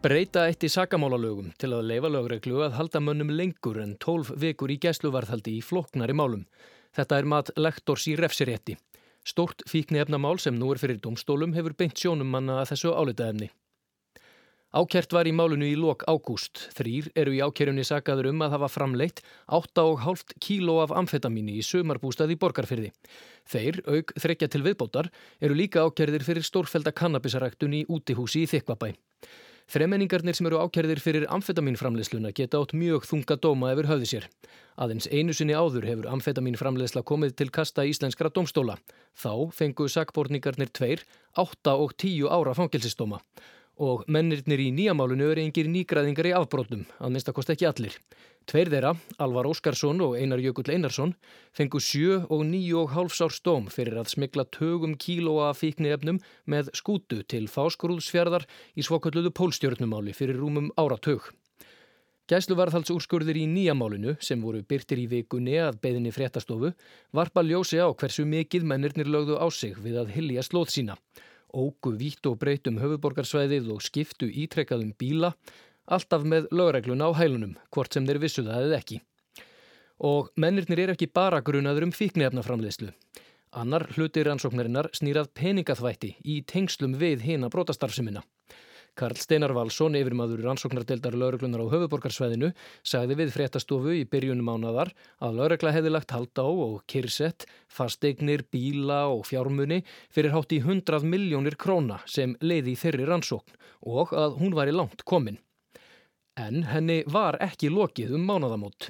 Breyta eitt í sakamálalögum til að leifa lögreglu að halda mönnum lengur en 12 vikur í gæsluvarðhaldi í floknari málum. Þetta er mat lektors í refsirétti. Stort fíkni efnamál sem nú er fyrir domstólum hefur beint sjónum manna að þessu álitaefni. Ákjert var í málunu í lok ágúst. Þrýr eru í ákjörunni sagaður um að hafa framleitt 8,5 kíló af amfetamíni í sömarbústað í borgarfyrði. Þeir, auk þrekja til viðbótar, eru líka ákjærðir fyrir stórfelda kannabisaræktun í útihúsi í Þykvabæ. Þremenningarnir sem eru ákjærðir fyrir amfetamínframleiðsluna geta átt mjög þunga dóma yfir höfði sér. Aðeins einu sinni áður hefur amfetamínframleiðsla komið til kasta íslenskra domstóla. Þá fengu sakborningarnir tveir, 8 og 10 ára fangilsistóma og mennirnir í nýjamálunu eru yngir nýgraðingar í afbrótum, að minnstakost ekki allir. Tveir þeirra, Alvar Óskarsson og Einar Jökull Einarsson, fengu sjö og níu og hálfsárs dóm fyrir að smigla tögum kílóa fíkniefnum með skútu til fáskurúðsfjörðar í svokölluðu pólstjörnumáli fyrir rúmum áratög. Gæsluvarðhaldsúrskurðir í nýjamálinu, sem voru byrtir í vikunni að beðinni fréttastofu, varpa ljósi á hversu mikið mennirnir lögðu á sig við að hilja slóð sína ógu vítt og breytum höfuborgarsvæðið og skiptu ítrekkaðum bíla, alltaf með lögregluna á hælunum, hvort sem þeir vissu það eða ekki. Og mennirnir er ekki bara grunaður um fíknefnaframleyslu. Annar hlutir ansóknarinnar snýrað peningaþvætti í tengslum við hina brotastarfsemina. Karl Steinar Valsson, yfirmaður rannsóknardeldar lauruglunar á höfuborgarsvæðinu, sagði við fréttastofu í byrjunum ánadar að laurugla hefði lagt halda á og kyrsett, fasteignir, bíla og fjármunni fyrir hátt í 100 miljónir króna sem leiði þeirri rannsókn og að hún var í langt komin. En henni var ekki lokið um mánadamót.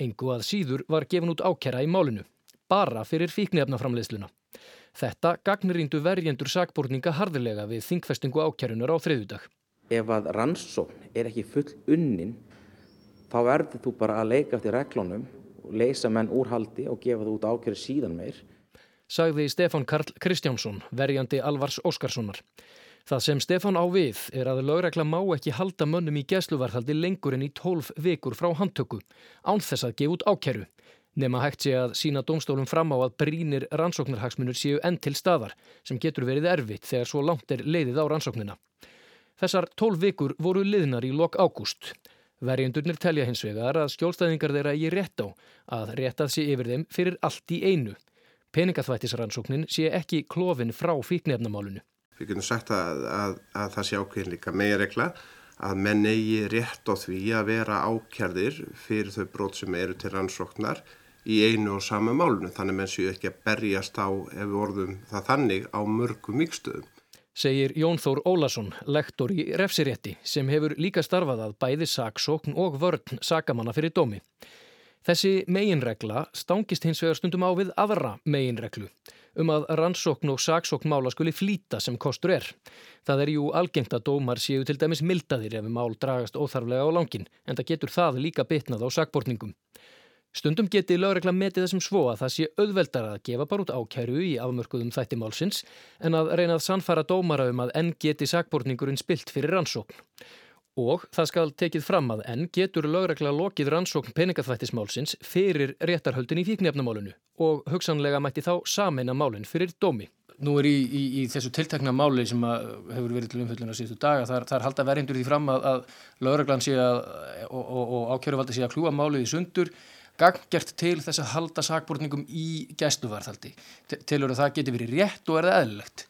Engu að síður var gefin út ákera í málinu, bara fyrir fíknefnaframleiðsluna. Þetta gagnrýndu verjendur sakborninga harðilega við þingfestingu ákjærunar á þriðudag. Ef að rannsókn er ekki full unnin þá verður þú bara að leika eftir reglunum leysa menn úr haldi og gefa þú út ákjæru síðan meir. Sagði Stefan Karl Kristjánsson, verjandi Alvars Óskarssonar. Það sem Stefan á við er að lögregla má ekki halda mönnum í gæsluvarðhaldi lengur en í 12 vikur frá handtöku, án þess að gefa út ákjæru. Nefna hægt sé að sína domstólum fram á að brínir rannsóknarhagsmunur séu enn til staðar sem getur verið erfitt þegar svo langt er leiðið á rannsóknina. Þessar tólf vikur voru liðnar í lok ágúst. Verjendurnir telja hins vegar að skjólstæðingar þeirra eigi rétt á að réttað sé yfir þeim fyrir allt í einu. Peningaþvættisrannsóknin sé ekki klófin frá fíknefnamálunu. Við getum sagt að, að, að það sé ákveðin líka megiregla að menn eigi rétt á því að vera ákjærðir fyrir þau brót sem eru til rannsóknar í einu og sama málunum þannig menn séu ekki að berjast á ef við orðum það þannig á mörgum vikstöðum. Segir Jón Þór Ólason, lektor í refsirétti sem hefur líka starfað að bæði saksókn og vörn sakamanna fyrir dómi. Þessi meginregla stangist hins vegar stundum á við aðra meginreglu um að rannsókn og saksókn mála skuli flýta sem kostur er. Það er jú algengt að dómar séu til dæmis mildaðir ef mál dragast óþarflega á langin en það getur það líka bitnað á sakbortningum. Stundum geti lögregla metið þessum svo að það sé auðveldar að gefa bara út ákæru í afmörkuðum þætti málsins en að reynað sannfara dómara um að enn geti sakbortningurinn spilt fyrir rannsókn. Og það skal tekið fram að enn getur lögregla lokið rannsókn peningaþvættismálsins fyrir réttarhöldin í fíknefnamálunu og hugsanlega mætti þá sameina málinn fyrir dómi. Nú er í, í, í þessu tiltakna máli sem hefur verið til umfjölduna síðustu daga, þar, þar halda verðindur því fram að, að lögreglan sé að og, og, og ákjöruvaldi sé að kljúa málið í sundur gangjart til þess að halda sakbortningum í gæstuvarðhaldi. Tilur að það geti verið rétt og er það eðlilegt?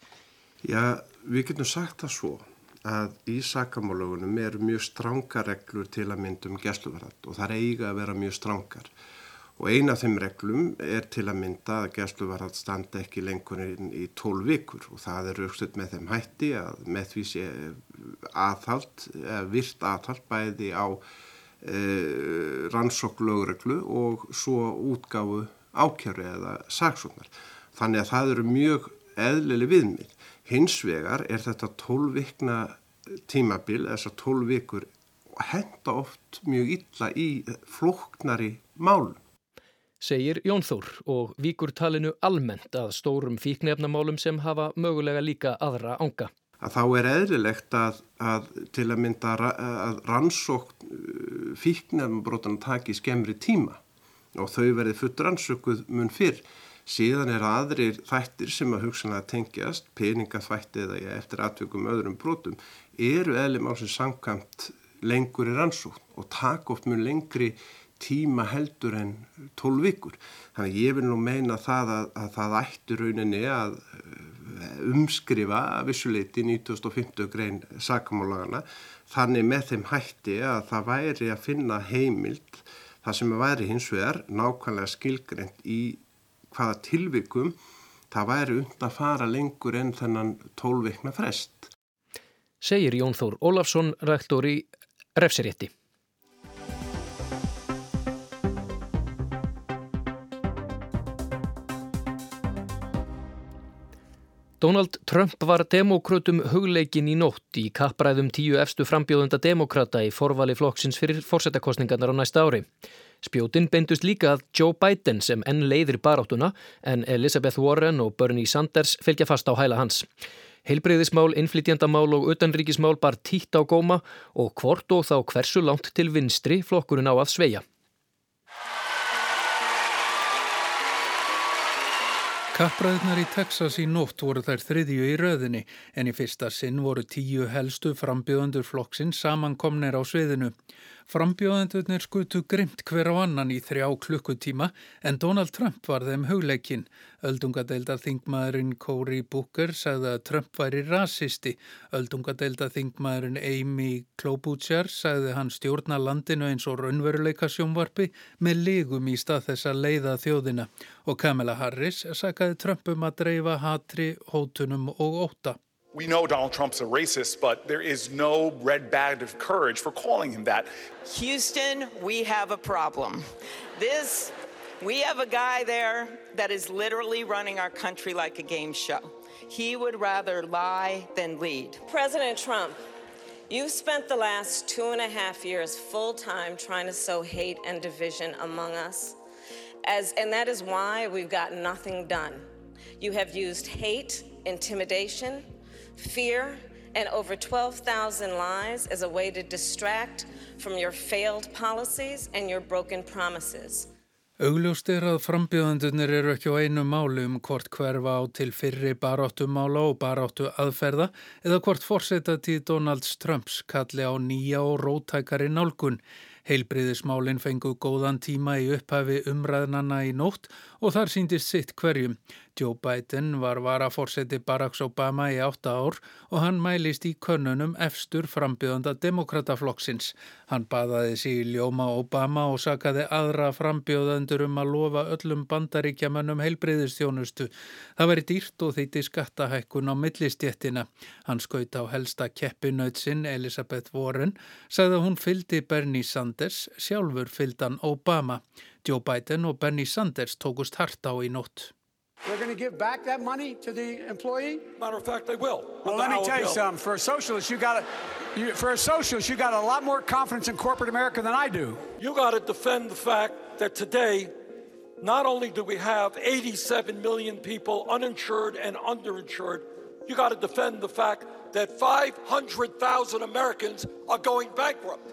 Já, við getum sagt það svo að í sakamálögunum eru mjög strángar reglur til að myndum gæstuvarðhald og það er eiga að vera mjög strángar. Og eina af þeim reglum er til að mynda að gæstuvarðhald standa ekki lengur í tól vikur og það er aukstöld með þeim hætti að með því sé aðhald, virt aðhald bæði á eh, rannsók lögreglu og svo útgáfu ákjörðu eða saksóknar. Þannig að það eru mjög eðlileg viðmið. Hins vegar er þetta tólvikna tímabil, þessar tólvikur, henda oft mjög illa í flóknari málum. Segir Jón Þór og víkur talinu almennt að stórum fíknefnamálum sem hafa mögulega líka aðra ánga að þá er eðlilegt að, að til að mynda að rannsókn uh, fíknefnabrótan taki skemmri tíma og þau verði full rannsökuð mun fyrr Síðan er aðrir þættir sem að hugsanlega tengjast, peningaþvætti eða eftir aðtökum öðrum brotum, eru eðli málsins samkvæmt lengur í rannsókn og taka oft mjög lengri tíma heldur en 12 vikur. Þannig ég vil nú meina það að, að það ættu rauninni að eh, umskrifa vissuleiti 1950 grein sakamálagana þannig með þeim hætti að það væri að finna heimild það sem væri hins vegar nákvæmlega skilgreynd í hvaða tilvikum það væri und að fara lengur enn þennan 12 vikna frest. Segir Jón Þór Ólafsson, rektor í refsirétti. Donald Trump var demokrátum hugleikin í nótt í kappræðum tíu efstu frambjóðunda demokrata í forvali flokksins fyrir fórsetakostningarnar á næsta ári. Spjótin beindust líka að Joe Biden sem enn leiðir baráttuna en Elizabeth Warren og Bernie Sanders fylgja fast á hæla hans. Heilbreyðismál, innflytjandamál og utanríkismál bar títt á góma og hvort og þá hversu langt til vinstri flokkurinn á að sveia. Kappræðnar í Texas í nótt voru þær þriðju í röðinni en í fyrsta sinn voru tíu helstu frambjöðandur flokksinn samankomnir á sviðinu. Frambjóðendurnir skutu grimt hver á annan í þrjá klukkutíma en Donald Trump var þeim hugleikinn. Öldungadeildar þingmaðurinn Cory Booker sagði að Trump væri rasisti. Öldungadeildar þingmaðurinn Amy Klobuchar sagði hann stjórna landinu eins og raunveruleika sjónvarpi með ligum í stað þess að leiða þjóðina. Og Kamala Harris sagði Trump um að dreifa hatri, hótunum og óta. We know Donald Trump's a racist, but there is no red bag of courage for calling him that. Houston, we have a problem. This, we have a guy there that is literally running our country like a game show. He would rather lie than lead. President Trump, you've spent the last two and a half years full time trying to sow hate and division among us. As, and that is why we've got nothing done. You have used hate, intimidation, fear, and over 12,000 lies as a way to distract from your failed policies and your broken promises. Augljóst er að frambjöðandunir eru ekki á einu málu um hvort hverfa á til fyrri baráttumála og baráttu aðferða eða hvort fórseta tíð Donalds Trumps kalli á nýja og rótækari nálgun. Heilbriðismálinn fengu góðan tíma í upphafi umræðnana í nótt og þar síndist sitt hverjum. Joe Biden var varaforseti Barack Obama í átta ár og hann mælist í könnunum efstur frambjöðanda demokrataflokksins. Hann baðaði sig í ljóma Obama og sakaði aðra frambjöðandur um að lofa öllum bandaríkjamannum heilbreyðistjónustu. Það veri dýrt og þeiti skattahækkun á millistjettina. Hann skaut á helsta keppinautsinn Elizabeth Warren, sagði að hún fyldi Bernie Sanders, sjálfur fyldan Obama. Joe Biden og Bernie Sanders tókust hart á í nótt. They're going to give back that money to the employee? Matter of fact, they will. Well, let me tell you something. For a socialist, you got you, for a socialist, you got a lot more confidence in corporate America than I do. You got to defend the fact that today, not only do we have 87 million people uninsured and underinsured, you got to defend the fact that 500,000 Americans are going bankrupt.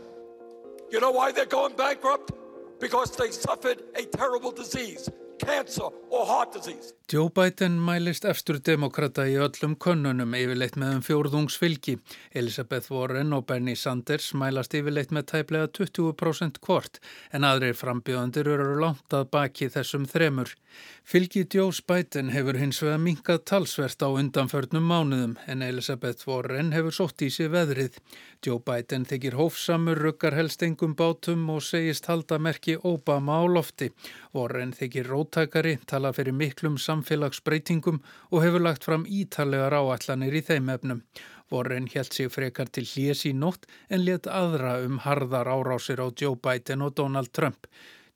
You know why they're going bankrupt? Because they suffered a terrible disease. Joe Biden mælist efstur demokrata í öllum könnunum yfirleitt með um fjórðungsfylgi. Elisabeth Warren og Bernie Sanders mælast yfirleitt með tæplega 20% hvort en aðrir frambjöðandir eru langt að baki þessum þremur. Fylgi Joe Biden hefur hins vega minkað talsvert á undanförnum mánuðum en Elisabeth Warren hefur sótt í sig veðrið. Joe Biden þykir hófsamur, ruggar helst engum bátum og segist halda merki Obama á lofti. Warren þykir róttakari, tala fyrir miklum samfélagsbreytingum og hefur lagt fram ítallegar áallanir í þeim efnum. Warren held sig frekar til hljés í nótt en let aðra um harðar árásir á Joe Biden og Donald Trump.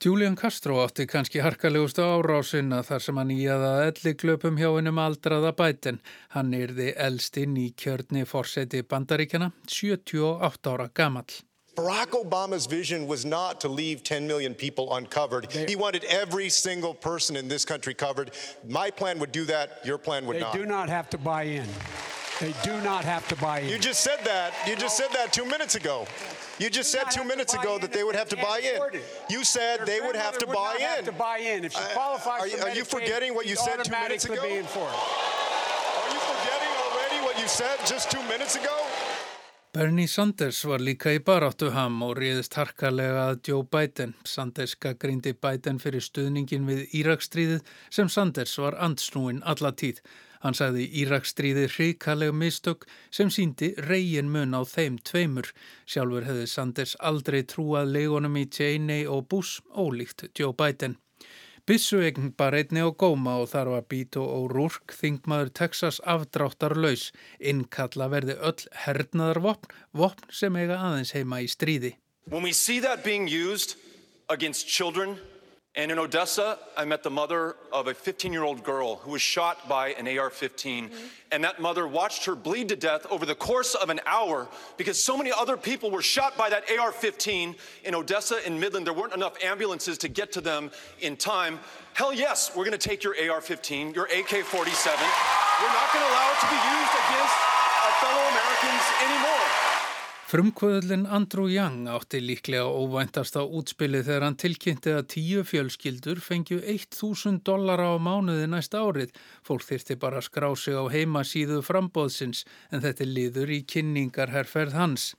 Julian Castro átti kannski harkalegustu árásina þar sem hann íaða elli klöpum hjá hennum aldraða Biden. Hann yrði eldstinn í kjörni fórseti bandaríkjana, 78 ára gamall. Barack Obama's vision was not to leave 10 million people uncovered. They, he wanted every single person in this country covered. My plan would do that. Your plan would they not. They do not have to buy in. They do not have to buy in. You just said that. You just said that two minutes ago. You just said two minutes ago that they would have to buy in. You said they would have to buy in. to buy in. If she uh, qualifies are, for are you forgetting what you said two minutes ago? be in for it. Are you forgetting already what you said just two minutes ago? Bernie Sanders var líka í baráttuham og riðist harkalega að Joe Biden. Sanders gaggrindi Biden fyrir stuðningin við Írakstríðið sem Sanders var andsnúin alla tíð. Hann sagði Írakstríðið hrikaleg mistök sem síndi reygin mun á þeim tveimur. Sjálfur hefði Sanders aldrei trúað leigonum í Cheney og Bush ólíkt Joe Biden. Bissuegn bar einni á góma og þar var Bito og Rúrk þingmaður Texas afdráttar laus. Innkalla verði öll hernaðarvopn, vopn sem eiga aðeins heima í stríði. When we see that being used against children, and in Odessa, I met the mother of a 15 year old girl who was shot by an AR 15. Mm-hmm. And that mother watched her bleed to death over the course of an hour because so many other people were shot by that AR 15 in Odessa and Midland. There weren't enough ambulances to get to them in time. Hell yes, we're going to take your AR 15, your AK 47. We're not going to allow it to be used against our fellow Americans anymore. Frumkvöðlinn Andrew Young átti líklega óvæntasta útspilið þegar hann tilkynnti að tíu fjölskyldur fengju 1000 dollara á mánuði næsta árið. Fólk þyrti bara að skrá sig á heimasíðu frambóðsins en þetta liður í kynningarherferð hans.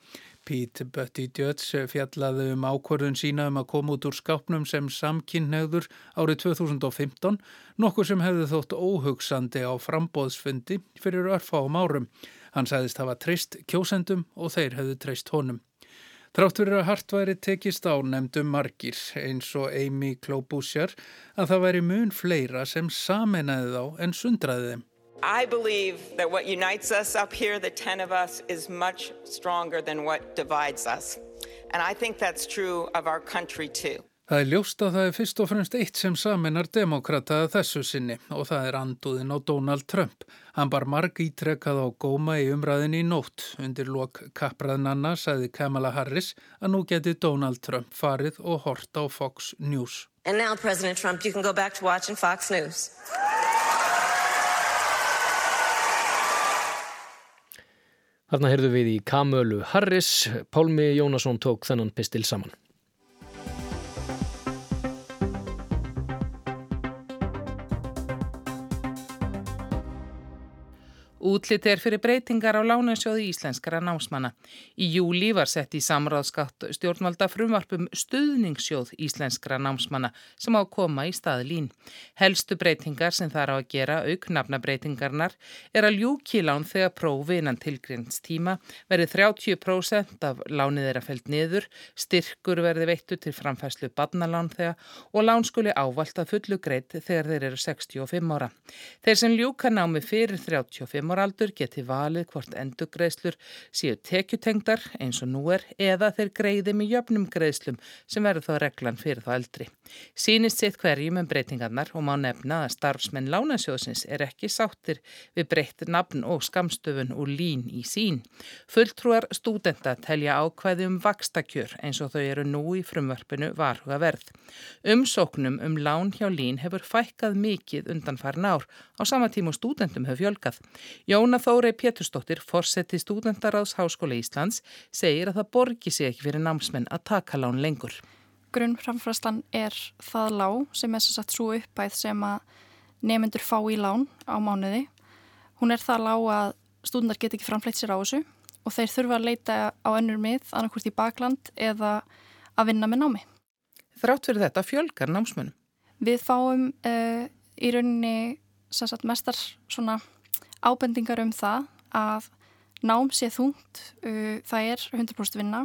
Pete Buttigieg fjallaði um ákvörðun sína um að koma út úr skápnum sem samkynnegður árið 2015, nokkuð sem hefði þótt óhugsandi á frambóðsfundi fyrir örfáum árum. Hann sagðist hafa treyst kjósendum og þeir hefðu treyst honum. Þrátt fyrir að hart væri tekist á nefndum margir eins og Amy Klobuchar að það væri mun fleira sem samenaði þá en sundraði þeim. I believe that what unites us up here, the 10 of us, is much stronger than what divides us. And I think that's true of our country too. Það er ljóst að það er fyrst og fremst eitt sem saminar demokrataða þessu sinni og það er anduðin á Donald Trump. Hann bar marg ítrekkað á góma í umræðinni í nótt. Undir lok kapraðnanna sagði Kamala Harris að nú geti Donald Trump farið og hort á Fox News. And now, President Trump, you can go back to watching Fox News. Þarna heyrðu við í Kamölu Harris, Pálmi Jónasson tók þennan pistil saman. Útlit er fyrir breytingar á lánasjóði íslenskara námsmanna. Í júli var sett í samráðskatt stjórnvalda frumvarpum stuðningssjóð íslenskara námsmanna sem á að koma í stað lín. Helstu breytingar sem þar á að gera auknafna breytingarnar er að ljúkilán þegar prófi innan tilgrins tíma verið 30% af lánið er að feld niður, styrkur verði veittu til framfæslu badnalán þegar og lán skuli ávalt að fullu greitt þegar þeir eru 65 ára. Þeir sem ljúka námi fyrir 35 ára geti valið hvort endugreislur séu tekjutengdar eins og nú er eða þeir greiði með jöfnum greislum sem verður þá reglan fyrir þá eldri. Sýnist sitt hverjum um breytingarnar og má nefna að starfsmenn lánasjóðsins er ekki sáttir við breytt nafn og skamstöfun úr lín í sín. Fulltrúar stúdenta telja ákvæði um vakstakjör eins og þau eru nú í frumvarpinu varhuga verð. Umsóknum um lán hjá lín hefur fækkað mikið undan farin ár á sama tíma stúdentum hefur fjölkað. Jóna Þórei Pétursdóttir, forseti stúdendaráðs Háskóla Íslands, segir að það borgi sig ekki fyrir námsmenn að taka lán lengur. Grunnframfræslan er það lág sem er svo, svo uppæð sem að nemyndur fá í lán á mánuði. Hún er það lág að stúdendar get ekki framfleitt sér á þessu og þeir þurfa að leita á önnur mið, annarkvort í bakland eða að vinna með námi. Þrátt fyrir þetta fjölgar námsmennum? Við fáum uh, í rauninni sagt, mestar svona ábendingar um það að nám sé þungt, uh, það er 100% vinna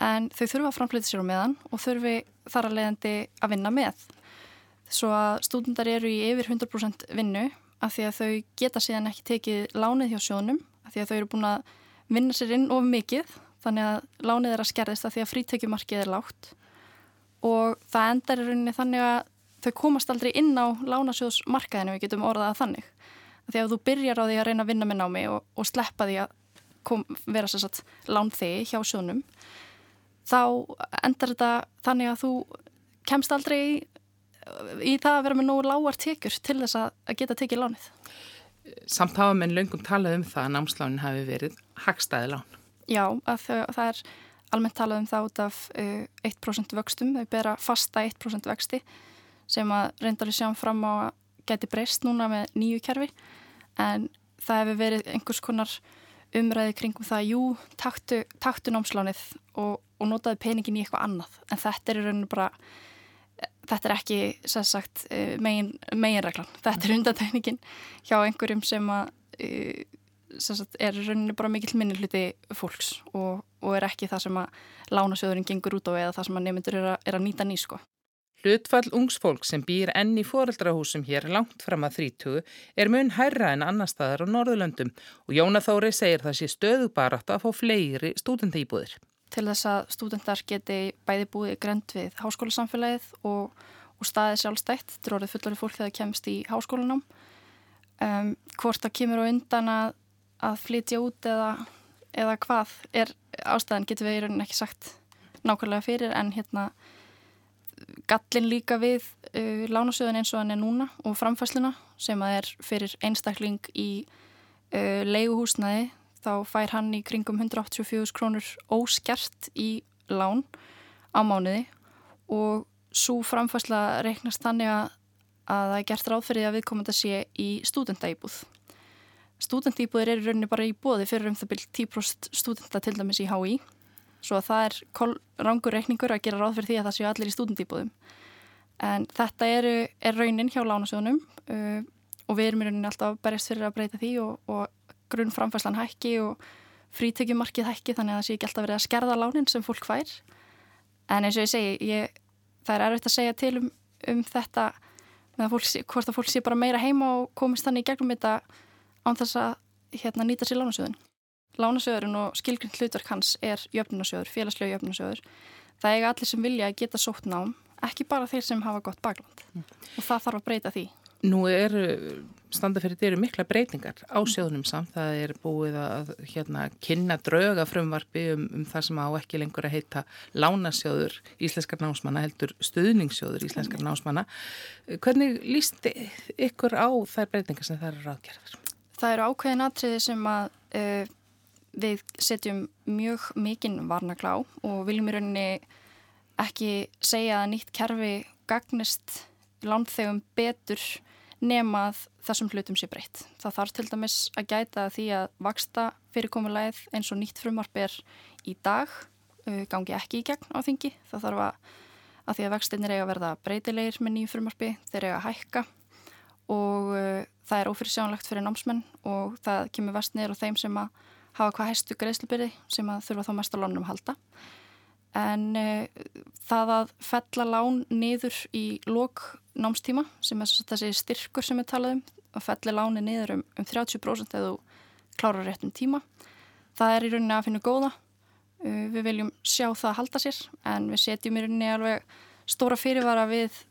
en þau þurfa að framfleyta sér á meðan og þurfi þar að leiðandi að vinna með. Svo að stúdendar eru í yfir 100% vinnu af því að þau geta síðan ekki tekið lánið hjá sjónum af því að þau eru búin að vinna sér inn of mikið þannig að lánið er að skerðist af því að frítökjumarkið er lágt og það endar í rauninni þannig að þau komast aldrei inn á lánasjóðsmarkaðinu við getum orðað að þannig. Því að þú byrjar á því að reyna að vinna með námi og, og sleppa því að kom, vera sérstaklega lánþegi hjá sjónum þá endar þetta þannig að þú kemst aldrei í, í það að vera með nógu lágar tekjur til þess að, að geta tekið lánið. Samt hafa menn löngum talað um það að námslánin hafi verið hagstæði lán. Já, það, það er almennt talað um það út af uh, 1% vöxtum, þau bera fasta 1% vexti sem að reyndar við sjáum fram á að geti breyst núna með nýju kerfi en það hefur verið einhvers konar umræði kringum það, jú, taktu, taktu námslánið og, og notaði peningin í eitthvað annað. En þetta er í rauninu bara þetta er ekki, sagt, uh, megin, meginreglan, þetta er undantekningin hjá einhverjum sem að uh, sagt, er rauninni bara mikill minni hluti fólks og, og er ekki það sem að lánasjóðurinn gengur út á eða það sem að nefndur er, er að nýta nýsko. Hlutfall ungsfólk sem býr enn í foreldrahúsum hér langt fram að 30 er mun hærra en annar staðar á Norðurlöndum og Jóna Þóri segir það sé stöðu bara að fá fleiri stúdentaýbúðir. Til þess að stúdentar geti bæði búið grönd við háskólasamfélagið og, og staðið sjálfstætt, orðið fullari fólk þegar það kemst í háskólanám. Um, hvort það kemur á undan að að flytja út eða, eða hvað er ástæðan getur við í rauninni ekki sagt nákvæmlega fyrir en hérna gallin líka við uh, lánasöðun eins og hann er núna og framfæsluna sem að er fyrir einstakling í uh, leiguhúsnaði þá fær hann í kringum 184 krónur óskert í lán á mánuði. Og svo framfæsla reiknast þannig að, að það er gert ráðferði að viðkomanda sé í stúdendæbúð Stúdentýbúðir eru rauninni bara í bóði fyrir um það byrj 10% stúdenta til dæmis í HÍ svo að það er rangur reikningur að gera ráð fyrir því að það séu allir í stúdentýbúðum. En þetta eru, er raunin hjá lánasjónum uh, og við erum í rauninni alltaf berjast fyrir að breyta því og, og grunnframfæslan hækki og frítekjumarkið hækki þannig að það sé ekki alltaf verið að skerða lánin sem fólk fær. En eins og ég segi, ég, það er erfitt að segja til um, um þetta að fólk, hvort að fólk sé bara meira heima og komist þannig í gegnum þetta án þess að hérna, nýta sér lánasjóðin. Lánasjóðurinn og skilgrind hlutverk hans er jöfnunasjóður, félagslega jöfnunasjóður. Það eiga allir sem vilja að geta sótt nám, ekki bara þeir sem hafa gott bakland. Mm. Og það þarf að breyta því. Nú er standa fyrir þeirri mikla breytingar á sjóðunum samt. Það er búið að hérna, kynna drauga frumvarfi um, um það sem á ekki lengur að heita lánasjóður íslenskar námsmanna, heldur stuðningssjóður íslenskar námsmanna. Hvernig líst ykkur á þær breytingar sem það eru ráðgerðar? Það eru ákveðin atriði sem að uh, við setjum mjög mikinn varnaglá og viljum í rauninni ekki segja að nýtt kerfi gagnist lánþegum betur nemað þessum hlutum sé breytt. Það þarf til dæmis að gæta því að vaksta fyrirkomulegð eins og nýtt frumarp er í dag uh, gangi ekki í gegn á þingi. Það þarf að, að því að vextinnir eiga að verða breytilegir með nýju frumarpi, þeir eiga að hækka og uh, það er ófyrirsjánlegt fyrir námsmenn og það kemur vest niður á þeim sem að hafa hvað hæstu greiðslubyrði sem að þurfa þá mest á lánum halda. En uh, það að fella lán niður í lok námstíma sem er þessi styrkur sem við talaðum að felli láni niður um, um 30% eða klára réttum tíma. Það er í rauninni að finna góða. Uh, við viljum sjá það að halda sér en við setjum í rauninni alveg stóra fyrirvara við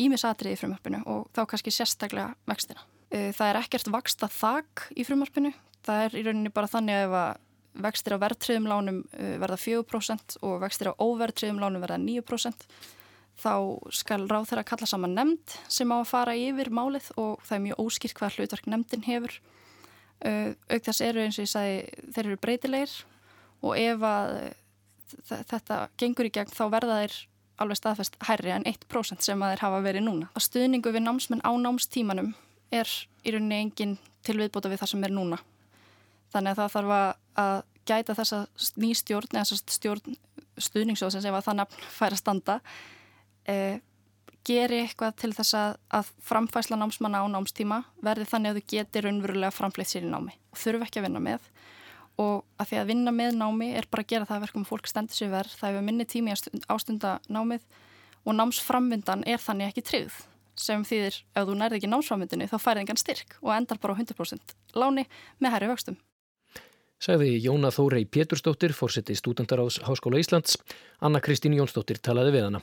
ímisatriði í frumvarpinu og þá kannski sérstaklega vextina. Eh, það er ekkert vaksta þak í frumvarpinu. Það er í rauninni bara þannig að ef að vextir á verðtriðum lánum eh, verða 4% og vextir á óverðtriðum lánum verða 9% þá skal ráð þeirra kalla saman nefnd sem á að fara yfir málið og það er mjög óskýrt hvað hlutverk nefndin hefur. Eh, auk þess eru eins og ég sagði þeir eru breytilegir og ef að þetta gengur í gegn þá verða þeir alveg staðfest hærri en 1% sem að þeir hafa verið núna. Að stuðningu við námsmenn á námstímanum er í rauninni engin tilviðbúta við það sem er núna. Þannig að það þarf að gæta þessa nýstjórn eða stjórn stuðningssjóðsins ef að það nafn fær að standa eh, geri eitthvað til þess að, að framfæsla námsmanna á námstíma verði þannig að þú getur raunverulega framfleitt sér í námi og þurfu ekki að vinna með og að því að vinna með námi er bara að gera það verkum fólk stendur sér verð, það hefur minni tími ástunda námið og námsframvindan er þannig ekki tryggð sem þýðir ef þú nærði ekki námsframvindinu þá færði engan styrk og endar bara á 100% láni með herri vöxtum. Segði Jóna Þórei Pétursdóttir, fórseti Stúdendaráðs Háskóla Íslands. Anna Kristín Jónsdóttir talaði við hana.